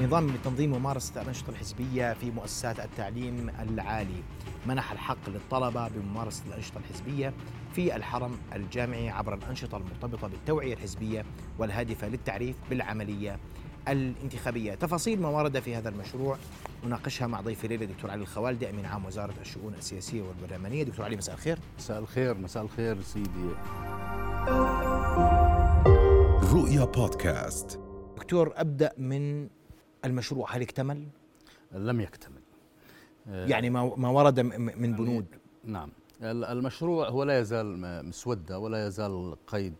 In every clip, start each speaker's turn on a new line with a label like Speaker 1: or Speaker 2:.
Speaker 1: نظام لتنظيم ممارسة الأنشطة الحزبية في مؤسسات التعليم العالي. منح الحق للطلبة بممارسة الأنشطة الحزبية في الحرم الجامعي عبر الأنشطة المرتبطة بالتوعية الحزبية والهادفة للتعريف بالعملية الانتخابية. تفاصيل ما ورد في هذا المشروع نناقشها مع ضيفي الليلة دكتور علي الخوالدي أمين عام وزارة الشؤون السياسية والبرلمانية. دكتور علي مساء الخير.
Speaker 2: مساء الخير مساء الخير سيدي.
Speaker 1: رؤيا بودكاست. دكتور أبدأ من المشروع هل اكتمل؟
Speaker 2: لم يكتمل.
Speaker 1: يعني ما ما ورد من بنود.
Speaker 2: نعم. المشروع هو لا يزال مسودة ولا يزال قيد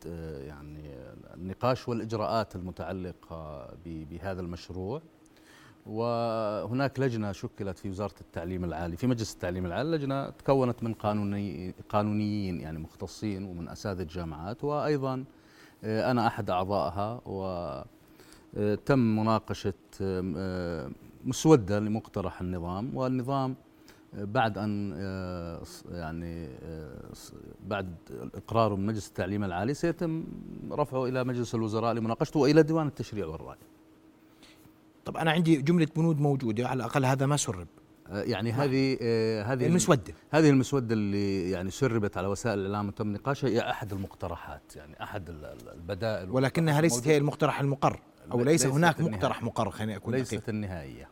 Speaker 2: يعني النقاش والإجراءات المتعلقة بهذا المشروع. وهناك لجنة شكلت في وزارة التعليم العالي في مجلس التعليم العالي لجنة تكونت من قانوني قانونيين يعني مختصين ومن أساتذة جامعات وأيضا أنا أحد أعضائها وتم مناقشة مسودة لمقترح النظام والنظام بعد آه، يعني آه، بعد إقراره من مجلس التعليم العالي سيتم رفعه إلى مجلس الوزراء لمناقشته وإلى ديوان التشريع والرأي.
Speaker 1: طب أنا عندي جملة بنود موجودة على الأقل هذا ما سرب.
Speaker 2: آه، يعني هذه هذه
Speaker 1: المسودة
Speaker 2: هذه المسودة اللي يعني سربت على وسائل الإعلام وتم نقاشها هي أحد المقترحات يعني أحد البدائل
Speaker 1: ولكنها ليست هي المقترح المقر أو ليس هناك مقترح مقر خليني أكون
Speaker 2: ليست دقيق. النهائيه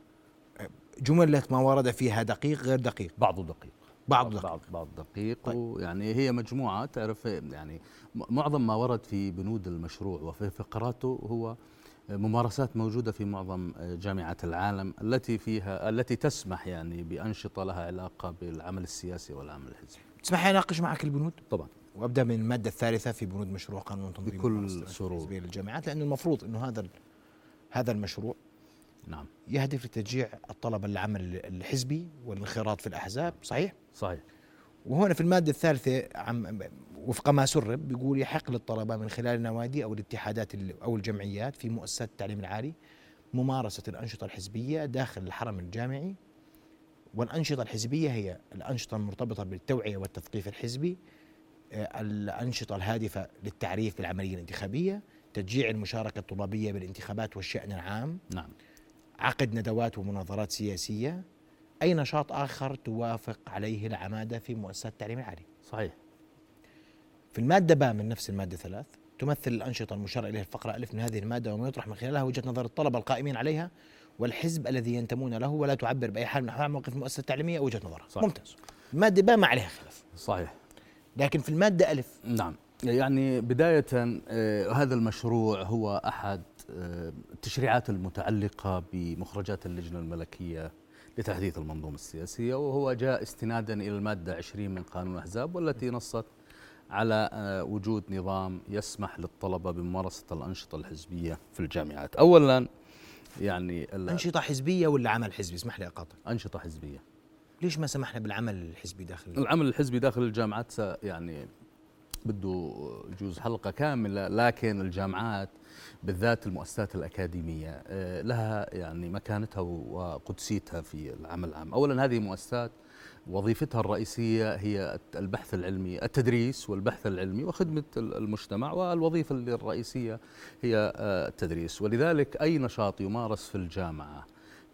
Speaker 1: جملة ما ورد فيها دقيق غير دقيق
Speaker 2: بعضه دقيق
Speaker 1: بعض دقيق
Speaker 2: بعض, بعض دقيق طيب. ويعني هي مجموعة تعرف يعني معظم ما ورد في بنود المشروع وفي فقراته هو ممارسات موجودة في معظم جامعات العالم التي فيها التي تسمح يعني بأنشطة لها علاقة بالعمل السياسي والعمل الحزبي.
Speaker 1: تسمح لي أناقش معك البنود؟
Speaker 2: طبعا.
Speaker 1: وأبدأ من المادة الثالثة في بنود مشروع قانون تنظيم
Speaker 2: بكل شروط
Speaker 1: للجامعات لأنه المفروض إنه هذا هذا المشروع
Speaker 2: نعم.
Speaker 1: يهدف لتشجيع الطلبة للعمل الحزبي والانخراط في الأحزاب صحيح؟
Speaker 2: صحيح.
Speaker 1: وهنا في المادة الثالثة عم وفق ما سرب بيقول يحق للطلبة من خلال النوادي أو الاتحادات أو الجمعيات في مؤسسات التعليم العالي ممارسة الأنشطة الحزبية داخل الحرم الجامعي. والأنشطة الحزبية هي الأنشطة المرتبطة بالتوعية والتثقيف الحزبي آه، الأنشطة الهادفة للتعريف بالعملية الانتخابية تشجيع المشاركة الطلابية بالانتخابات والشأن العام.
Speaker 2: نعم.
Speaker 1: عقد ندوات ومناظرات سياسية. أي نشاط آخر توافق عليه العمادة في مؤسسات التعليم العالي؟
Speaker 2: صحيح.
Speaker 1: في المادة باء من نفس المادة ثلاث تمثل الأنشطة المشار إليها الفقرة ألف من هذه المادة وما يطرح من خلالها وجهة نظر الطلبة القائمين عليها والحزب الذي ينتمون له ولا تعبر بأي حال من أحوال موقف المؤسسة التعليمية أو وجهة نظرها. صحيح. ممتاز. المادة باء ما عليها خلاف.
Speaker 2: صحيح.
Speaker 1: لكن في المادة ألف.
Speaker 2: نعم. يعني بداية آه هذا المشروع هو أحد التشريعات المتعلقة بمخرجات اللجنة الملكية لتحديث المنظومة السياسية وهو جاء استنادا إلى المادة 20 من قانون الأحزاب والتي نصت على آه، وجود نظام يسمح للطلبة بممارسة الأنشطة الحزبية في الجامعات. أولا يعني
Speaker 1: أنشطة حزبية ولا عمل حزبي؟ اسمح لي أقاطع.
Speaker 2: أنشطة حزبية.
Speaker 1: ليش ما سمحنا بالعمل الحزبي داخل
Speaker 2: العمل الحزبي داخل الجامعات يعني بده يجوز حلقة كاملة لكن الجامعات بالذات المؤسسات الأكاديمية آه، لها يعني مكانتها وقدسيتها في العمل العام. أولا هذه مؤسسات وظيفتها الرئيسية هي البحث العلمي التدريس والبحث العلمي وخدمة المجتمع والوظيفة الرئيسية هي آه، التدريس. ولذلك أي نشاط يمارس في الجامعة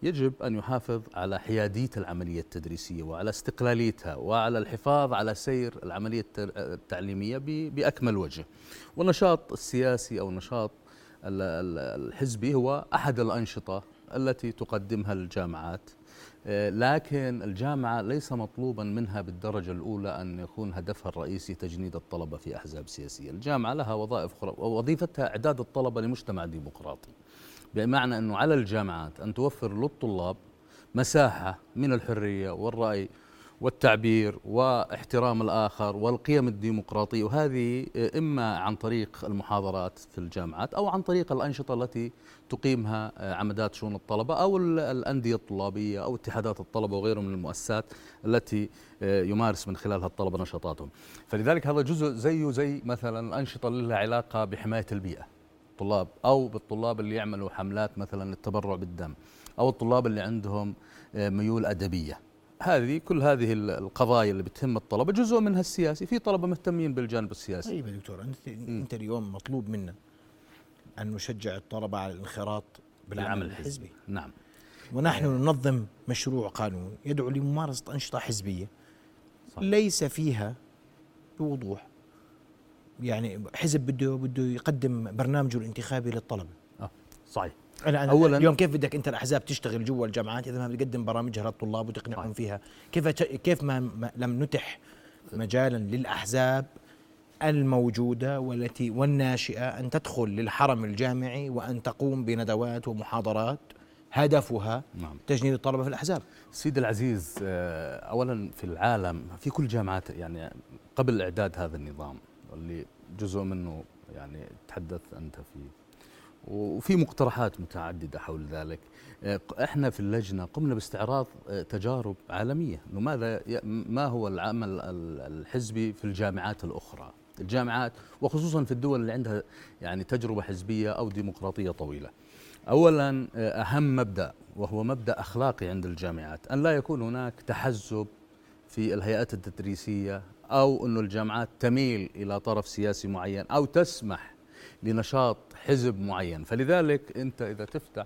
Speaker 2: يجب أن يحافظ على حيادية العملية التدريسية وعلى استقلاليتها وعلى الحفاظ على سير العملية التعليمية بأكمل وجه. والنشاط السياسي أو النشاط الحزبي هو أحد الأنشطة التي تقدمها الجامعات. لكن الجامعة ليس مطلوبا منها بالدرجة الأولى أن يكون هدفها الرئيسي تجنيد الطلبة في أحزاب سياسية. الجامعة لها وظائف أخرى ووظيفتها إعداد الطلبة لمجتمع ديمقراطي. بمعنى أنه على الجامعات أن توفر للطلاب مساحة من الحرية والرأي والتعبير واحترام الآخر والقيم الديمقراطية وهذه إما عن طريق المحاضرات في الجامعات أو عن طريق الأنشطة التي تقيمها عمدات شؤون الطلبة أو الأندية الطلابية أو اتحادات الطلبة وغيرها من المؤسسات التي يمارس من خلالها الطلبة نشاطاتهم. فلذلك هذا جزء زيه زي مثلا الأنشطة اللي لها علاقة بحماية البيئة. الطلاب أو بالطلاب اللي يعملوا حملات مثلا التبرع بالدم أو الطلاب اللي عندهم آه، ميول أدبية. هذه كل هذه القضايا اللي بتهم الطلبة جزء منها السياسي. في طلبة مهتمين بالجانب السياسي.
Speaker 1: طيب يا دكتور أنت. أنت اليوم مطلوب منا أن نشجع الطلبة على الانخراط بالعمل الحزبي.
Speaker 2: نعم.
Speaker 1: ونحن ننظم مشروع قانون يدعو لممارسة أنشطة حزبية. صح. ليس فيها بوضوح. يعني حزب بده بده يقدم برنامجه الانتخابي للطلبه
Speaker 2: آه صحيح.
Speaker 1: أنا أنا أولا اليوم كيف بدك أنت الأحزاب تشتغل جوا الجامعات إذا ما بتقدم برامجها للطلاب وتقنعهم فيها؟ كيف كيف ما, ما لم نتح مجالا للأحزاب الموجودة والتي والناشئة أن تدخل للحرم الجامعي وأن تقوم بندوات ومحاضرات هدفها نعم. تجنيد الطلبة في الأحزاب.
Speaker 2: سيدي العزيز آه، أولا في العالم في كل جامعات يعني قبل إعداد هذا النظام اللي جزء منه يعني تحدث أنت فيه. وفي مقترحات متعددة حول ذلك. آه، إحنا في اللجنة قمنا باستعراض آه، تجارب عالمية. إنه ماذا ما هو العمل الحزبي في الجامعات الأخرى؟ الجامعات وخصوصا في الدول اللي عندها يعني تجربة حزبية أو ديمقراطية طويلة. اولا آه، أهم مبدأ وهو مبدأ أخلاقي عند الجامعات أن لا يكون هناك تحزب في الهيئات التدريسية أو إنه الجامعات تميل إلى طرف سياسي معين أو تسمح لنشاط حزب معين. فلذلك أنت إذا تفتح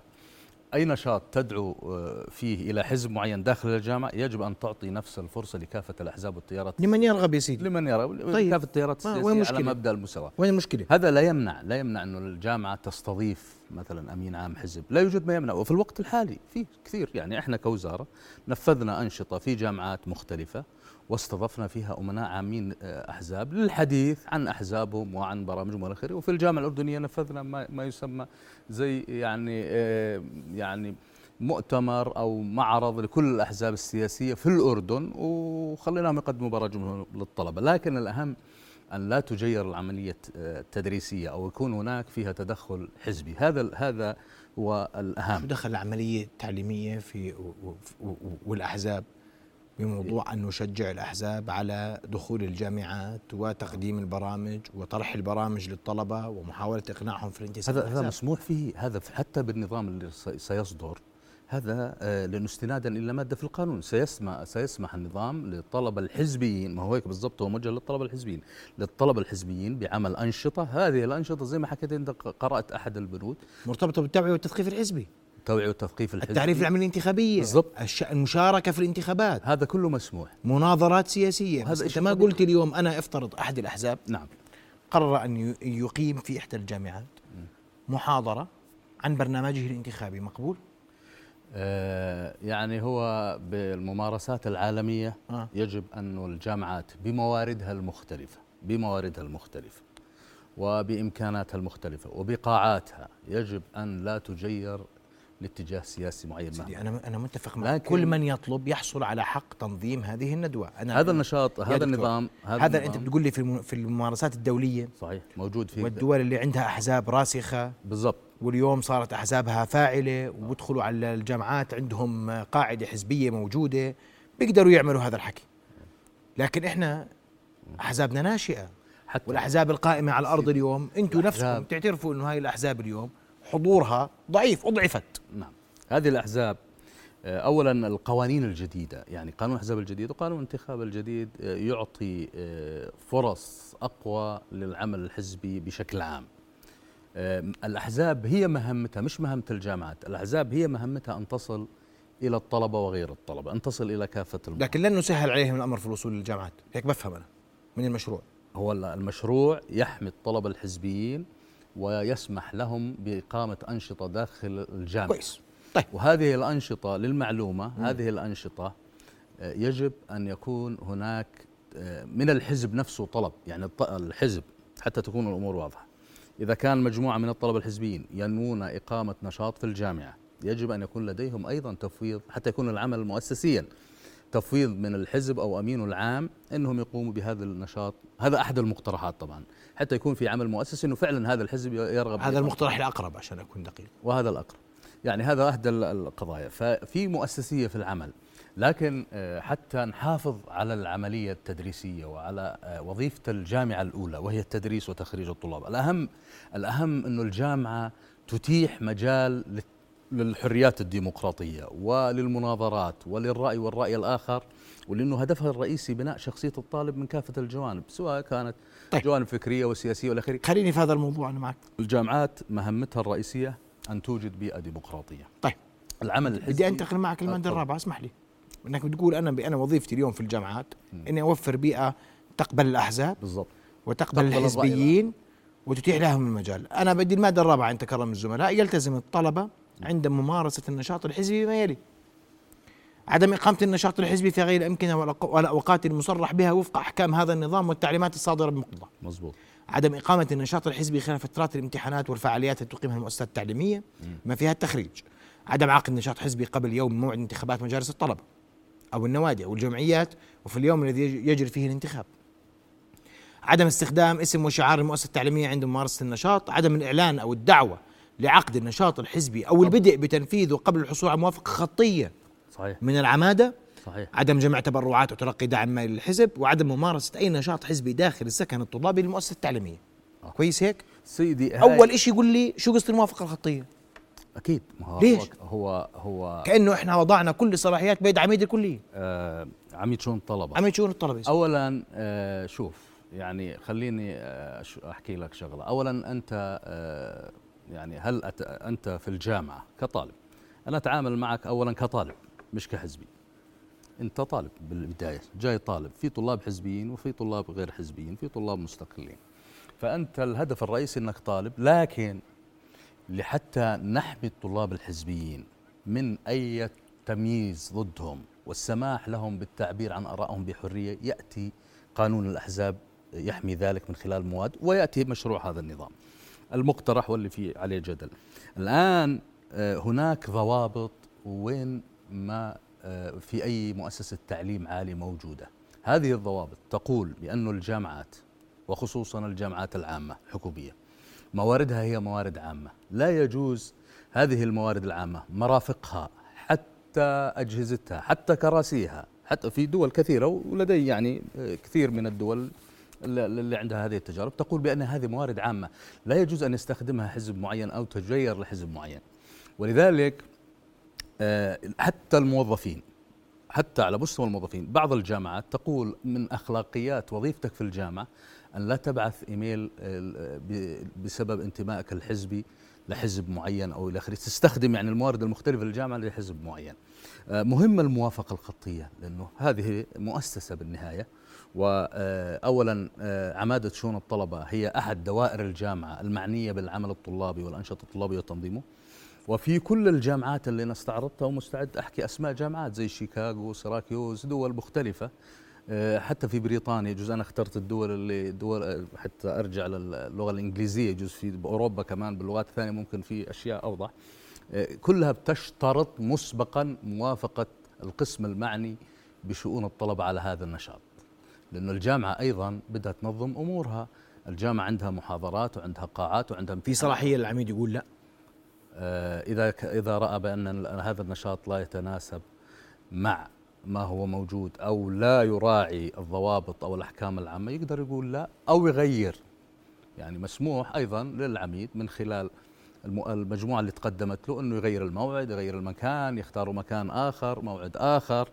Speaker 2: أي نشاط تدعو آه، فيه إلى حزب معين داخل الجامعة يجب أن تعطي نفس الفرصة لكافة الأحزاب والتيارات
Speaker 1: لمن يرغب يا سيدي؟
Speaker 2: لمن يرغب. طيب. كافة التيارات السياسية على مبدأ المساواة.
Speaker 1: وين المشكلة؟
Speaker 2: هذا لا يمنع لا يمنع أنه الجامعة تستضيف مثلا أمين عام حزب. لا يوجد ما يمنع وفي الوقت الحالي في كثير. يعني إحنا كوزارة نفذنا أنشطة في جامعات مختلفة واستضفنا فيها أمناء عامين آه، أحزاب للحديث عن أحزابهم وعن برامجهم والى آخره. وفي الجامعة الأردنية نفذنا ما يسمى زي يعني آه، يعني مؤتمر أو معرض لكل الأحزاب السياسية في الأردن وخليناهم يقدموا برامجهم للطلبة. لكن الأهم أن لا تجير العملية آه، التدريسية أو يكون هناك فيها تدخل حزبي. هذا هذا هو الأهم.
Speaker 1: شو دخل العملية التعليمية في والأحزاب؟ بموضوع أن نشجع الأحزاب على دخول الجامعات وتقديم البرامج وطرح البرامج للطلبة ومحاولة إقناعهم في الانتساب
Speaker 2: هذا هذا مسموح فيه هذا حتى بالنظام اللي سيصدر هذا آه، لأنه استنادا إلى مادة في القانون. سيسمح سيسمح النظام للطلبة الحزبيين ما هو هيك بالضبط هو موجه للطلبة الحزبيين. للطلبة الحزبيين بعمل أنشطة هذه الأنشطة زي ما حكيت أنت قرأت أحد البنود.
Speaker 1: مرتبطة بالتوعيه والتثقيف الحزبي.
Speaker 2: التوعيه والتثقيف الحزبي
Speaker 1: التعريف العملية الانتخابية. بالضبط. المشاركة في الانتخابات.
Speaker 2: هذا كله مسموح.
Speaker 1: مناظرات سياسية. هذا أنت ما قلت اليوم أنا أفترض أحد الأحزاب
Speaker 2: نعم.
Speaker 1: قرر أن يقيم في إحدى الجامعات محاضرة عن برنامجه الانتخابي. مقبول؟
Speaker 2: آه يعني هو بالممارسات العالمية آه. يجب أن الجامعات بمواردها المختلفة بمواردها المختلفة وبإمكاناتها المختلفة وبقاعاتها يجب أن لا تجير لاتجاه سياسي معين
Speaker 1: سيدي أنا أنا متفق معك. كل من يطلب يحصل على حق تنظيم هذه الندوة.
Speaker 2: أنا هذا النشاط هذا النظام
Speaker 1: هذا, هذا أنت بتقول لي في في الممارسات الدولية.
Speaker 2: صحيح موجود في
Speaker 1: والدول اللي عندها أحزاب راسخة.
Speaker 2: بالضبط.
Speaker 1: واليوم صارت أحزابها فاعلة وبدخلوا على الجامعات عندهم قاعدة حزبية موجودة بيقدروا يعملوا هذا الحكي. لكن إحنا أحزابنا ناشئة. حتى والأحزاب القائمة على الأرض اليوم أنتم نفسكم تعترفوا إنه هاي الأحزاب اليوم. حضورها ضعيف أضعفت.
Speaker 2: نعم. هذه الأحزاب آه، اولا القوانين الجديدة. يعني قانون الأحزاب الجديد وقانون الانتخاب الجديد آه، يعطي آه، فرص أقوى للعمل الحزبي بشكل عام. الأحزاب هي مهمتها مش مهمة الجامعات. الأحزاب هي مهمتها أن تصل إلى الطلبة وغير الطلبة أن تصل إلى كافة
Speaker 1: المرحلة. لكن لن نسهل عليهم الأمر في الوصول للجامعات. هيك بفهم أنا من المشروع؟
Speaker 2: هو المشروع يحمي الطلبة الحزبيين ويسمح لهم بإقامة أنشطة داخل الجامعة.
Speaker 1: كويس. طيب.
Speaker 2: وهذه الأنشطة للمعلومة مم. هذه الأنشطة آه، يجب أن يكون هناك آه، من الحزب نفسه طلب يعني الحزب حتى تكون الأمور واضحة. إذا كان مجموعة من الطلبة الحزبيين ينوون إقامة نشاط في الجامعة يجب أن يكون لديهم أيضا تفويض حتى يكون العمل مؤسسيا. تفويض من الحزب أو امينه العام إنهم يقوموا بهذا النشاط هذا أحد المقترحات طبعا حتى يكون في عمل مؤسسي إنه فعلا هذا الحزب يرغب
Speaker 1: هذا المقترح الأقرب عشان أكون دقيق.
Speaker 2: وهذا الأقرب. يعني هذا أحد القضايا. ففي مؤسسية في العمل لكن آه، حتى نحافظ على العملية التدريسية وعلى آه، وظيفة الجامعة الأولى وهي التدريس وتخريج الطلاب. الأهم الأهم إنه الجامعة تتيح مجال للحريات الديمقراطية وللمناظرات وللرأي والرأي الآخر ولأنه هدفها الرئيسي بناء شخصية الطالب من كافة الجوانب سواء كانت طيب. جوانب فكرية وسياسية والى آخره.
Speaker 1: خليني في هذا الموضوع أنا معك.
Speaker 2: الجامعات مهمتها الرئيسية أن توجد بيئة ديمقراطية.
Speaker 1: طيب.
Speaker 2: العمل
Speaker 1: بدي
Speaker 2: الحزبي
Speaker 1: أنتقل معك الماده
Speaker 2: تفضل.
Speaker 1: الرابعه اسمح لي. إنك بتقول أنا أنا وظيفتي اليوم في الجامعات إني أوفر بيئة تقبل الأحزاب
Speaker 2: بالضبط.
Speaker 1: وتقبل الحزبيين وتتيح لهم المجال. أنا بدي المادة الرابعة عند كرم الزملاء يلتزم الطلبة عند ممارسة النشاط الحزبي بما يلي عدم إقامة النشاط الحزبي في غير الأمكنة والأوقات المصرح بها وفق أحكام هذا النظام والتعليمات الصادرة بمقتضاه
Speaker 2: مزبوط
Speaker 1: عدم إقامة النشاط الحزبي خلال فترات الامتحانات والفعاليات التي تقيمها المؤسسات التعليمية ما فيها التخريج عدم عقد نشاط حزبي قبل يوم موعد انتخابات مجالس الطلبة أو النوادي أو الجمعيات وفي اليوم الذي يج- يجري فيه الانتخاب. عدم استخدام اسم وشعار المؤسسة التعليمية عند ممارسة النشاط عدم الإعلان أو الدعوة لعقد النشاط الحزبي أو البدء بتنفيذه قبل الحصول على موافقة خطية
Speaker 2: صحيح.
Speaker 1: من العمادة
Speaker 2: صحيح.
Speaker 1: عدم جمع تبرعات وتلقي دعم مالي للحزب وعدم ممارسة أي نشاط حزبي داخل السكن الطلابي للمؤسسة التعليمية.
Speaker 2: آه.
Speaker 1: كويس هيك؟
Speaker 2: سيدي هاي
Speaker 1: أول إشي يقول لي شو قصة الموافقة الخطية؟
Speaker 2: أكيد. ما هو
Speaker 1: ليش؟
Speaker 2: هو هو
Speaker 1: كأنه إحنا وضعنا كل الصلاحيات بيد عميد الكلية.
Speaker 2: آه عميد شؤون الطلبة.
Speaker 1: عميد شؤون الطلبة.
Speaker 2: اولا آه شوف يعني خليني آه أحكي لك شغلة. اولا أنت آه يعني هل أت أنت في الجامعة كطالب أنا أتعامل معك اولا كطالب مش كحزبي. أنت طالب بالبداية جاي طالب في طلاب حزبيين وفي طلاب غير حزبيين في طلاب مستقلين. فأنت الهدف الرئيسي إنك طالب لكن لحتى نحمي الطلاب الحزبيين من أي تمييز ضدهم والسماح لهم بالتعبير عن آرائهم بحرية يأتي قانون الأحزاب يحمي ذلك من خلال مواد ويأتي مشروع هذا النظام. المقترح واللي فيه عليه جدل. الآن آه، هناك ضوابط وين ما آه، في أي مؤسسة تعليم عالي موجودة. هذه الضوابط تقول بأن الجامعات وخصوصا الجامعات العامة الحكومية مواردها هي موارد عامة. لا يجوز هذه الموارد العامة مرافقها حتى أجهزتها حتى كراسيها حتى في دول كثيرة ولدي يعني آه، كثير من الدول اللي عندها هذه التجارب تقول بأن هذه موارد عامة. لا يجوز أن يستخدمها حزب معين أو تجير لحزب معين. ولذلك آه، حتى الموظفين حتى على مستوى الموظفين بعض الجامعات تقول من أخلاقيات وظيفتك في الجامعة أن لا تبعث إيميل آه، بسبب انتمائك الحزبي لحزب معين أو إلى آخره. تستخدم يعني الموارد المختلفة للجامعه لحزب معين. آه، مهم الموافقة الخطية لأنه هذه مؤسسة بالنهاية. واولا عمادة شؤون الطلبة هي أحد دوائر الجامعة المعنية بالعمل الطلابي والأنشطة الطلابية وتنظيمه. وفي كل الجامعات اللي أنا استعرضتها ومستعد أحكي أسماء جامعات زي شيكاغو سيراكيوز دول مختلفة. آه، حتى في بريطانيا يجوز أنا اخترت الدول اللي دول آه، حتى أرجع للغة الإنجليزية يجوز في اوروبا كمان باللغات الثانية ممكن في أشياء أوضح. آه، كلها بتشترط مسبقا موافقة القسم المعني بشؤون الطلبة على هذا النشاط. لأنه الجامعة أيضا بدها تنظم أمورها. الجامعة عندها محاضرات وعندها قاعات وعندها
Speaker 1: في صلاحية للعميد يقول لا.
Speaker 2: آه، إذا رأى بأن ال- هذا النشاط لا يتناسب مع ما هو موجود أو لا يراعي الضوابط أو الأحكام العامة يقدر يقول لا أو يغير. يعني مسموح أيضا للعميد من خلال الم- المجموعة اللي تقدمت له إنه يغير الموعد يغير المكان يختار مكان آخر موعد آخر.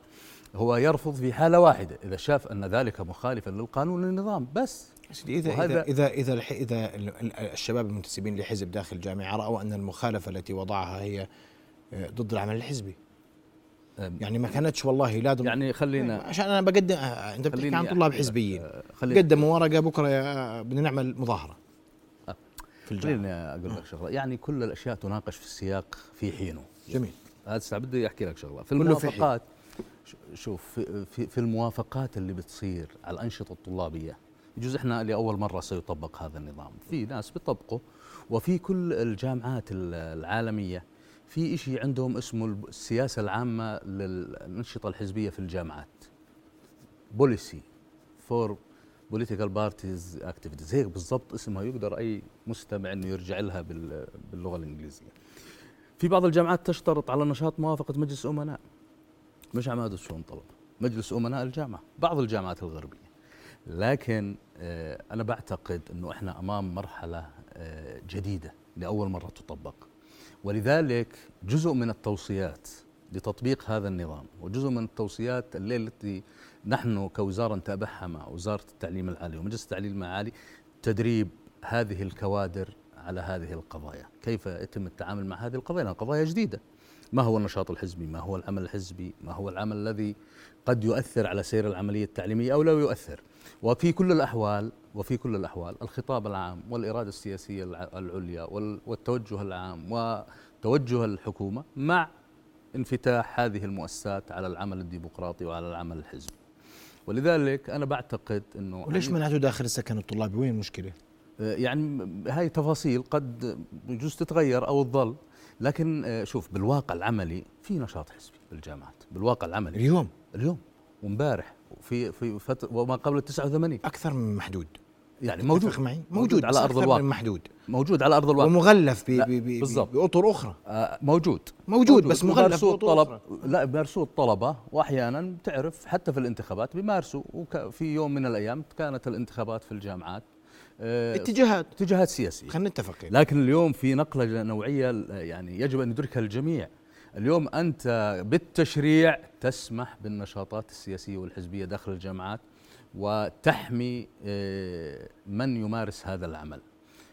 Speaker 2: هو يرفض في حالة واحدة إذا شاف أن ذلك مخالفا للقانون والنظام بس.
Speaker 1: اذا الح- إذا ال- ال- الشباب المنتسبين لحزب داخل الجامعة رأوا أن المخالفة التي وضعها هي آه، ضد العمل الحزبي. يعني ما كانتش والله لا ضد
Speaker 2: يعني خلينا
Speaker 1: عشان أنا بقدم آه، أنت بتحكي عن طلاب. حزبيين.
Speaker 2: آه،
Speaker 1: قدموا ورقة بكرة يا بدنا نعمل مظاهرة.
Speaker 2: آه.
Speaker 1: في الجامعة.
Speaker 2: خليني أقول لك شغلة. يعني كل الأشياء تناقش في السياق في حينه.
Speaker 1: جميل.
Speaker 2: هذا بدي أحكي لك شغلة. في الموافقات شوف في, في, في الموافقات اللي بتصير على الأنشطة الطلابية يجوز إحنا لأول مرة سيطبق هذا النظام. في ناس بيطبقوا وفي كل الجامعات ال- العالمية في شيء عندهم اسمه السياسة العامة للأنشطة الحزبية في الجامعات. policy for political parties activities هيك بالضبط اسمها يقدر أي مستمع إنه يرجع لها بال- باللغة الإنجليزية. في بعض الجامعات تشترط على النشاط موافقة مجلس أمناء مش عمادة شؤون طلبة مجلس أمناء الجامعة بعض الجامعات الغربية. لكن آه، أنا بعتقد أنه إحنا أمام مرحلة آه، جديدة لأول مرة تطبق. ولذلك جزء من التوصيات لتطبيق هذا النظام وجزء من التوصيات اللي التي نحن كوزارة نتابعها مع وزارة التعليم العالي ومجلس التعليم العالي تدريب هذه الكوادر على هذه القضايا. كيف يتم التعامل مع هذه القضايا؟ لأنها قضايا جديدة. ما هو النشاط الحزبي؟ ما هو العمل الحزبي؟ ما هو العمل الذي قد يؤثر على سير العملية التعليمية أو لا يؤثر؟ وفي كل الأحوال وفي كل الأحوال الخطاب العام والإرادة السياسية العليا والتوجه العام وتوجه الحكومة مع انفتاح هذه المؤسسات على العمل الديمقراطي وعلى العمل الحزبي. ولذلك أنا بعتقد أنه
Speaker 1: وليش منعته داخل السكن الطلابي؟ وين المشكلة؟
Speaker 2: يعني هاي تفاصيل قد يجوز تتغير أو تظل. لكن آه، شوف بالواقع العملي في نشاط حزبي بالجامعات بالواقع العملي.
Speaker 1: اليوم؟
Speaker 2: اليوم. وامبارح. وفي في فترة وما قبل ال 89
Speaker 1: أكثر من محدود.
Speaker 2: يعني موجود.
Speaker 1: معي؟ موجود, موجود على أرض الواقع. محدود.
Speaker 2: موجود على أرض الواقع.
Speaker 1: ومغلف بأطر أخرى.
Speaker 2: آه موجود.
Speaker 1: موجود, موجود. بس مغلف
Speaker 2: طلب أخرى. لا بيمارسوه الطلبه واحيانا بتعرف حتى في الانتخابات بيمارسوا وفي يوم من الأيام كانت الانتخابات في الجامعات.
Speaker 1: اتجاهات.
Speaker 2: اتجاهات سياسية.
Speaker 1: خلينا نتفق
Speaker 2: لكن اليوم في نقلة نوعية يعني يجب أن يدركها الجميع. اليوم أنت بالتشريع تسمح بالنشاطات السياسية والحزبية داخل الجامعات وتحمي آه، من يمارس هذا العمل.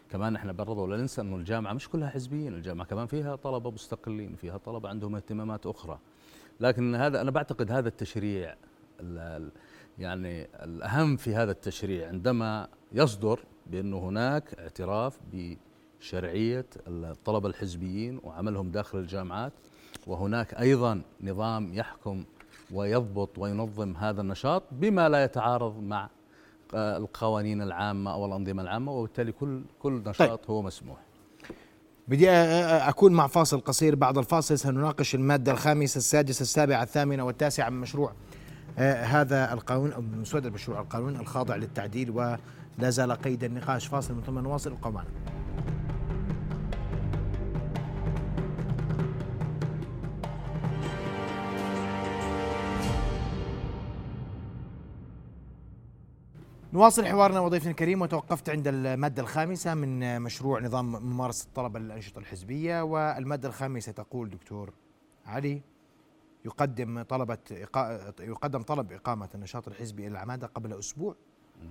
Speaker 2: كمان إحنا برضه ولا ننسى أنه الجامعة مش كلها حزبيين الجامعة كمان فيها طلبة مستقلين فيها طلبة عندهم اهتمامات أخرى. لكن هذا أنا بعتقد هذا التشريع يعني الأهم في هذا التشريع عندما يصدر بأنه هناك اعتراف بشرعية الطلبة الحزبيين وعملهم داخل الجامعات وهناك أيضا نظام يحكم ويضبط وينظم هذا النشاط بما لا يتعارض مع القوانين العامة أو الأنظمة العامة وبالتالي كل كل نشاط طيب. هو مسموح.
Speaker 1: بدي أكون مع فاصل قصير بعد الفاصل سنناقش المادة الخامسة السادسة السابعة الثامنة والتاسعة من مشروع هذا القانون أو مسوده مشروع القانون الخاضع للتعديل ولا زال قيد النقاش فاصل من ثم نواصل ابقوا معنا. نواصل حوارنا وضيفنا الكريم وتوقفت عند المادة الخامسة من مشروع نظام ممارسة الطلبة للأنشطة الحزبية والمادة الخامسة تقول دكتور علي يقدم طلبة يقدم طلب إقامة النشاط الحزبي إلى العمادة قبل أسبوع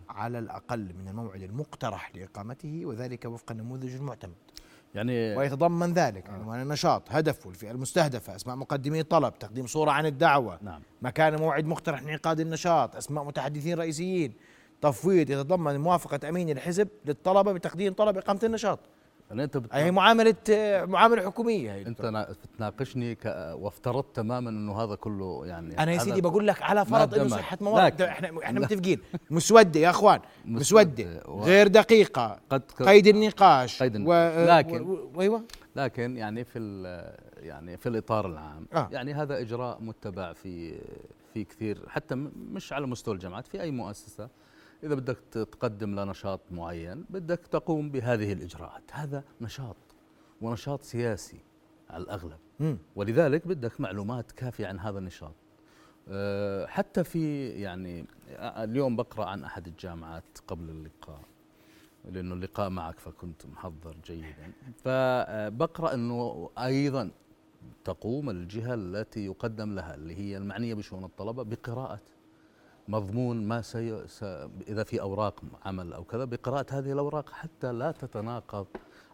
Speaker 1: على الأقل من الموعد المقترح لإقامته وذلك وفق النموذج المعتمد يعني ويتضمن ذلك عنوان آه. النشاط هدفه الفئة المستهدفة أسماء مقدمي الطلب تقديم صورة عن الدعوة نعم. مكان موعد مقترح لإنعقاد النشاط أسماء متحدثين رئيسيين تفويض يتضمن موافقة أمين الحزب للطلبة بتقديم طلب إقامة النشاط يعني أنت هي معاملة معاملة حكومية هي
Speaker 2: أنت بتناقشني ك... وافترضت تماما إنه هذا كله يعني
Speaker 1: أنا يا سيدي بقول لك على فرض إنه صحة مواد. إحنا إحنا متفقين. مسودة يا أخوان مسودة و... غير دقيقة. قد قيد النقاش.
Speaker 2: قيد و... لكن و... أيوه. لكن يعني في يعني في الإطار العام آه. يعني هذا إجراء متبع في في كثير حتى مش على مستوى الجامعات في أي مؤسسة إذا بدك تقدم لنشاط معين بدك تقوم بهذه الإجراءات. هذا نشاط ونشاط سياسي على الأغلب. م. ولذلك بدك معلومات كافية عن هذا النشاط. أه، حتى في يعني اليوم بقرأ عن أحد الجامعات قبل اللقاء لأنه اللقاء معك فكنت محضر جيدا. فبقرأ أنه أيضا تقوم الجهة التي يقدم لها اللي هي المعنية بشؤون الطلبة بقراءة مضمون ما سي... س... إذا في أوراق عمل أو كذا بقراءة هذه الأوراق حتى لا تتناقض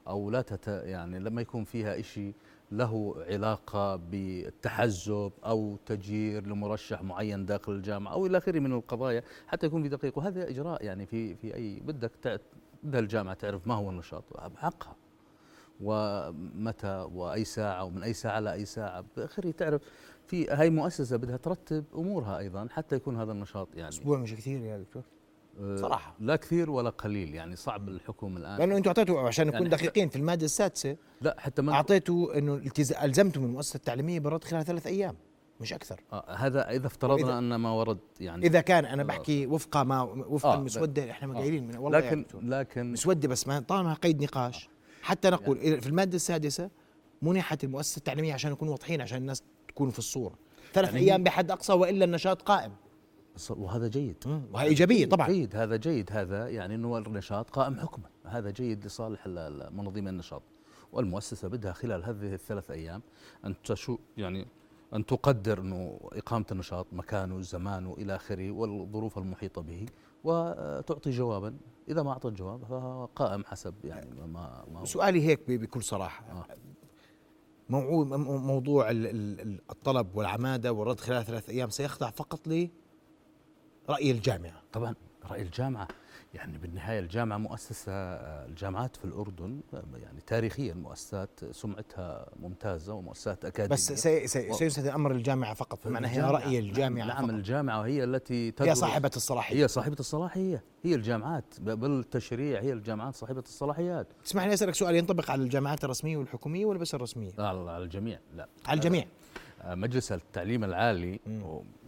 Speaker 2: أو لا تت... يعني لما يكون فيها شيء له علاقة بالتحزب أو تجير لمرشح معين داخل الجامعة أو إلى آخره من القضايا حتى يكون في دقيق. وهذا إجراء يعني في في أي بدك تع... بدها الجامعة تعرف ما هو النشاط. بحقها ومتى وأي ساعة ومن أي ساعة لاي ساعة. بآخره تعرف في هاي مؤسسة بدها ترتب أمورها أيضا حتى يكون هذا النشاط يعني.
Speaker 1: أسبوع مش كثير يا دكتور
Speaker 2: أه، صراحة. لا كثير ولا قليل يعني صعب الحكم الآن.
Speaker 1: لأنه أنتم أعطيتوا عشان نكون يعني دقيقين في المادة السادسة
Speaker 2: لا حتى
Speaker 1: ما أعطيتوا إنه ألزمتم المؤسسة التعليمية بالرد خلال ثلاث أيام مش أكثر.
Speaker 2: آه هذا إذا افترضنا أن ما ورد يعني.
Speaker 1: إذا كان أنا بحكي وفق ما وفق آه المسودة إحنا قايلين من
Speaker 2: والله لكن لكن
Speaker 1: مسودة بس ما طالما قيد نقاش. حتى نقول يعني في المادة السادسة منحت المؤسسة التعليمية عشان نكون واضحين عشان الناس تكون في الصورة. ثلاث يعني أيام بحد أقصى وإلا النشاط قائم.
Speaker 2: وهذا جيد.
Speaker 1: وهي إيجابية طبعا.
Speaker 2: جيد هذا جيد هذا يعني إنه النشاط قائم حكما. هذا جيد لصالح منظمي النشاط. والمؤسسة بدها خلال هذه الثلاث أيام أن تشو يعني أن تقدر إنه إقامة النشاط مكانه زمانه إلى آخره والظروف المحيطة به وتعطي جوابا. إذا ما أعطت جواب فهو قائم حسب يعني ما
Speaker 1: ما سؤالي هيك بكل صراحة. آه. موضوع الطلب والعمادة والرد خلال ثلاث أيام سيخضع فقط لرأي الجامعة.
Speaker 2: طبعا رأي الجامعة. يعني بالنهاية الجامعة مؤسسة الجامعات في الأردن يعني تاريخيا مؤسسات سمعتها ممتازة ومؤسسات أكاديمية.
Speaker 1: بس سي سي سيستدعي أمر الجامعة فقط بمعنى هي رأي الجامعة
Speaker 2: نعم فقط. الجامعة هي التي
Speaker 1: هي صاحبة الصلاحية
Speaker 2: هي صاحبة الصلاحية هي الجامعات. بالتشريع هي الجامعات صاحبة الصلاحيات.
Speaker 1: تسمح لي أسألك سؤال ينطبق على الجامعات الرسمية والحكومية ولا بس الرسمية؟
Speaker 2: على الجميع لا.
Speaker 1: على الجميع.
Speaker 2: مجلس التعليم العالي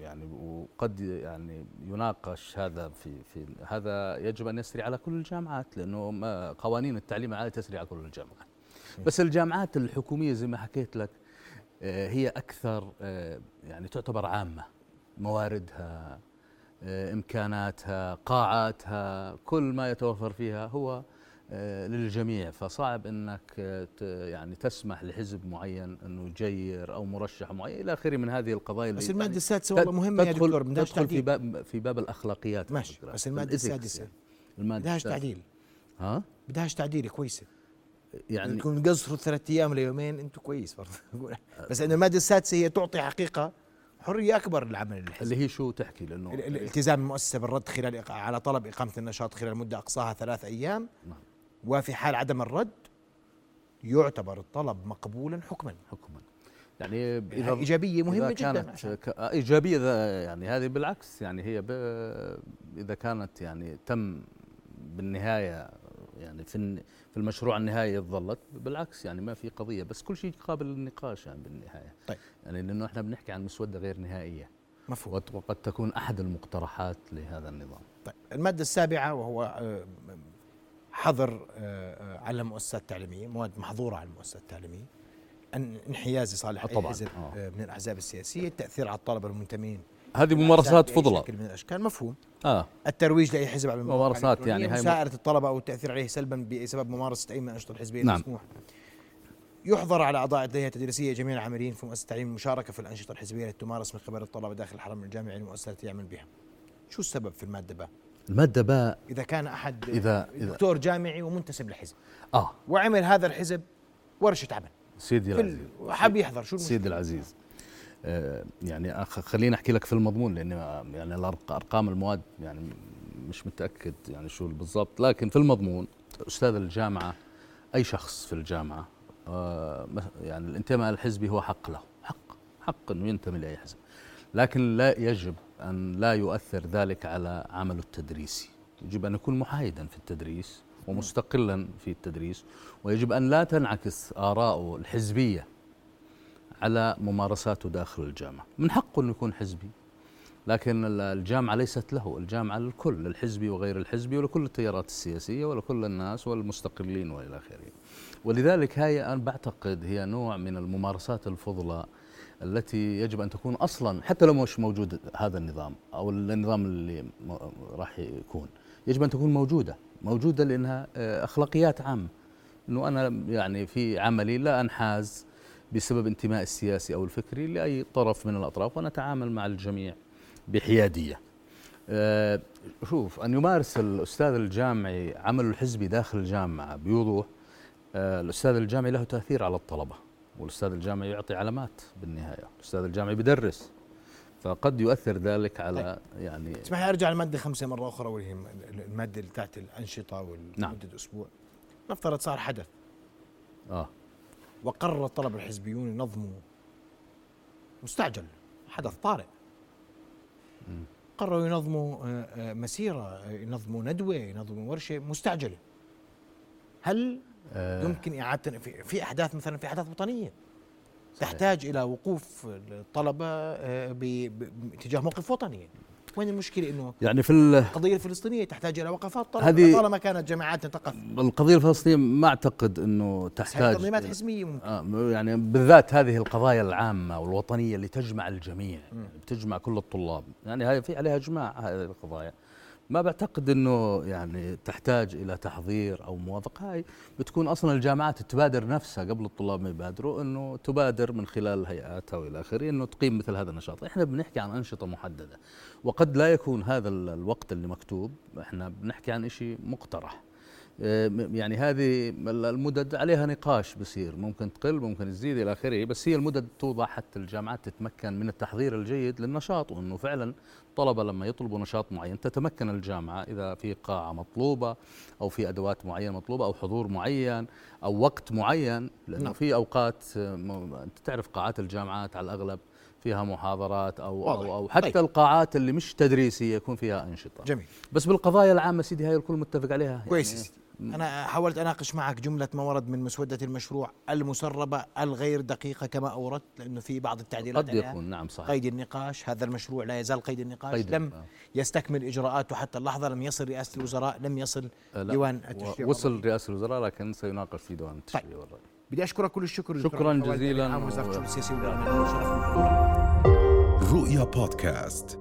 Speaker 2: يعني وقد يعني يناقش هذا في في هذا يجب أن يسري على كل الجامعات لأنه قوانين التعليم العالي تسري على كل الجامعات. بس الجامعات الحكومية زي ما حكيت لك آه، هي أكثر آه، يعني تعتبر عامة. مواردها آه، إمكاناتها قاعاتها كل ما يتوفر فيها هو للجميع. فصعب إنك آه، يعني تسمح لحزب معين إنه يجير أو مرشح معين. إلى آخره من هذه القضايا
Speaker 1: بس المادة السادسة والله مهمة يا دكتور
Speaker 2: تدخل في باب في باب الأخلاقيات
Speaker 1: ماشي بس المادة السادسة. المادة بدهاش تعديل. ها؟ بدهاش تعديل كويسة. يعني يكون قصروا ثلاث أيام ليومين أنتم كويس برضه. بس إن المادة السادسة هي تعطي حقيقة حرية أكبر للعمل
Speaker 2: الحزب اللي هي شو تحكي لأنه
Speaker 1: الالتزام المؤسسه بالرد خلال على طلب إقامة النشاط خلال مدة أقصاها ثلاث أيام. نعم. وفي حال عدم الرد يعتبر الطلب مقبولا حكما.
Speaker 2: حكما. يعني
Speaker 1: إذا إيجابية مهمة إذا
Speaker 2: جدا ك... إيجابية يعني هذه بالعكس يعني هي. إذا كانت يعني تم بالنهاية يعني في في المشروع النهائي ظلت بالعكس يعني ما في قضية بس كل شيء قابل للنقاش يعني بالنهاية. طيب. يعني لأنه إحنا بنحكي عن مسودة غير نهائية.
Speaker 1: مفهوم.
Speaker 2: وقد تكون أحد المقترحات لهذا النظام.
Speaker 1: طيب. المادة السابعة وهو آه، حظر آه، آه، على المؤسسات التعليمية مواد محظورة على المؤسسات التعليمية انحياز لصالح اي حزب آه. من الأحزاب السياسية التأثير على الطلبة المنتمين
Speaker 2: هذه ممارسات فضلة
Speaker 1: شكل من الأشكال مفهوم آه. الترويج لأي حزب على
Speaker 2: ممارسات يعني
Speaker 1: هاي مساءلة الطلبة أو التأثير عليه سلبا بسبب ممارسة أي من الانشطه الحزبيه نعم. المسموح يحظر على أعضاء الهيئه التدريسية جميع العاملين في مؤسسة التعليم المشاركة في الأنشطة الحزبية التي تمارس من قبل الطلبة داخل الحرم الجامعي المؤسسه التي يعمل بها. شو السبب في المادة ب؟
Speaker 2: المادة باء
Speaker 1: إذا كان أحد إذا دكتور جامعي ومنتسب لحزب.
Speaker 2: آه.
Speaker 1: وعمل هذا الحزب ورشة عمل.
Speaker 2: سيدي العزيز.
Speaker 1: وحب يحضر شو
Speaker 2: سيدي العزيز. آه يعني خليني أحكي لك في المضمون لأن يعني الأرقام المواد يعني مش متأكد يعني شو بالضبط. لكن في المضمون أستاذ الجامعة أي شخص في الجامعة آه يعني الانتماء الحزبي هو حق له. حق. حق أنه ينتمي لأي حزب. لكن لا يجب أن لا يؤثر ذلك على عمله التدريسي يجب أن يكون محايدا في التدريس ومستقلا في التدريس ويجب أن لا تنعكس آراءه الحزبية على ممارساته داخل الجامعة. من حقه أن يكون حزبي لكن الجامعة ليست له الجامعة للكل للحزبي وغير الحزبي ولكل التيارات السياسية ولكل الناس والمستقلين وإلى آخره. ولذلك هاي أنا بعتقد هي نوع من الممارسات الفضلى التي يجب أن تكون أصلا حتى لو مش موجود هذا النظام أو النظام اللي راح يكون. يجب أن تكون موجودة موجودة لأنها آه، أخلاقيات عامة. إنه أنا يعني في عملي لا أنحاز بسبب انتمائي السياسي أو الفكري لأي طرف من الأطراف ونتعامل مع الجميع بحيادية. آه، شوف أن يمارس الأستاذ الجامعي عمله الحزبي داخل الجامعة بوضوح آه، الأستاذ الجامعي له تأثير على الطلبة. والأستاذ الجامعي يعطي علامات بالنهاية. الأستاذ الجامعي بدرس فقد يؤثر ذلك على طيب. يعني
Speaker 1: اسمح لي أرجع للمادة خمسة مرة أخرى وهي المادة اللي تحت الأنشطة والمدة نعم. أسبوع. نفترض صار حدث.
Speaker 2: آه.
Speaker 1: وقرر الطلبة الحزبيون ينظموا مستعجل حدث طارئ. قرروا ينظموا آه، آه، مسيرة ينظموا ندوة ينظموا ورشة مستعجلة. هل آه. يمكن إعادة في, في أحداث مثلا في أحداث وطنية. صحيح. تحتاج إلى وقوف الطلبة آه، باتجاه موقف وطني. وين المشكلة؟ إنه
Speaker 2: يعني في
Speaker 1: القضية الفلسطينية تحتاج إلى وقفات طالما طالما كانت جماعات تقف.
Speaker 2: القضية الفلسطينية ما أعتقد إنه تحتاج
Speaker 1: تنظيمات حزبية ممكن.
Speaker 2: آه يعني بالذات هذه القضايا العامة والوطنية اللي تجمع الجميع م. بتجمع كل الطلاب. يعني هاي في عليها إجماع هذه القضايا. ما بعتقد إنه يعني تحتاج إلى تحضير أو موافقة. هاي بتكون أصلا الجامعات تبادر نفسها قبل الطلاب ما يبادروا إنه تبادر من خلال الهيئات وإلى آخره إنه تقيم مثل هذا النشاط، إحنا بنحكي عن أنشطة محددة وقد لا يكون هذا الوقت اللي مكتوب، إحنا بنحكي عن شيء مقترح. يعني هذه المدد عليها نقاش بصير. ممكن تقل ممكن تزيد إلى آخره بس هي المدد توضع حتى الجامعات تتمكن من التحضير الجيد للنشاط وإنه فعلا الطلبه لما يطلبوا نشاط معين تتمكن الجامعة إذا في قاعة مطلوبة أو في أدوات معينة مطلوبة أو حضور معين أو وقت معين لأنه نعم. في أوقات أنت تعرف قاعات الجامعات على الأغلب فيها محاضرات أو أو, أو حتى طيب. القاعات اللي مش تدريسية يكون فيها أنشطة.
Speaker 1: جميل.
Speaker 2: بس بالقضايا العامة سيدي هاي الكل متفق عليها؟
Speaker 1: كويس يعني أنا حاولت أناقش معك جملة ما ورد من مسودة المشروع المسربة الغير دقيقة كما أوردت لأنه في بعض التعديلات
Speaker 2: قد يكون نعم صحيح.
Speaker 1: قيد النقاش. هذا المشروع لا يزال قيد النقاش. قيد لم آه. يستكمل إجراءاته حتى اللحظة لم يصل رئاسة الوزراء لم يصل ديوان
Speaker 2: التشريع وصل رئاسة الوزراء لكن سيناقش في ديوان التشريع طيب. والرأي.
Speaker 1: بدي أشكرك كل الشكر
Speaker 2: شكرا جزيلا.
Speaker 1: وزارة الشؤون السياسية
Speaker 2: رؤيا بودكاست.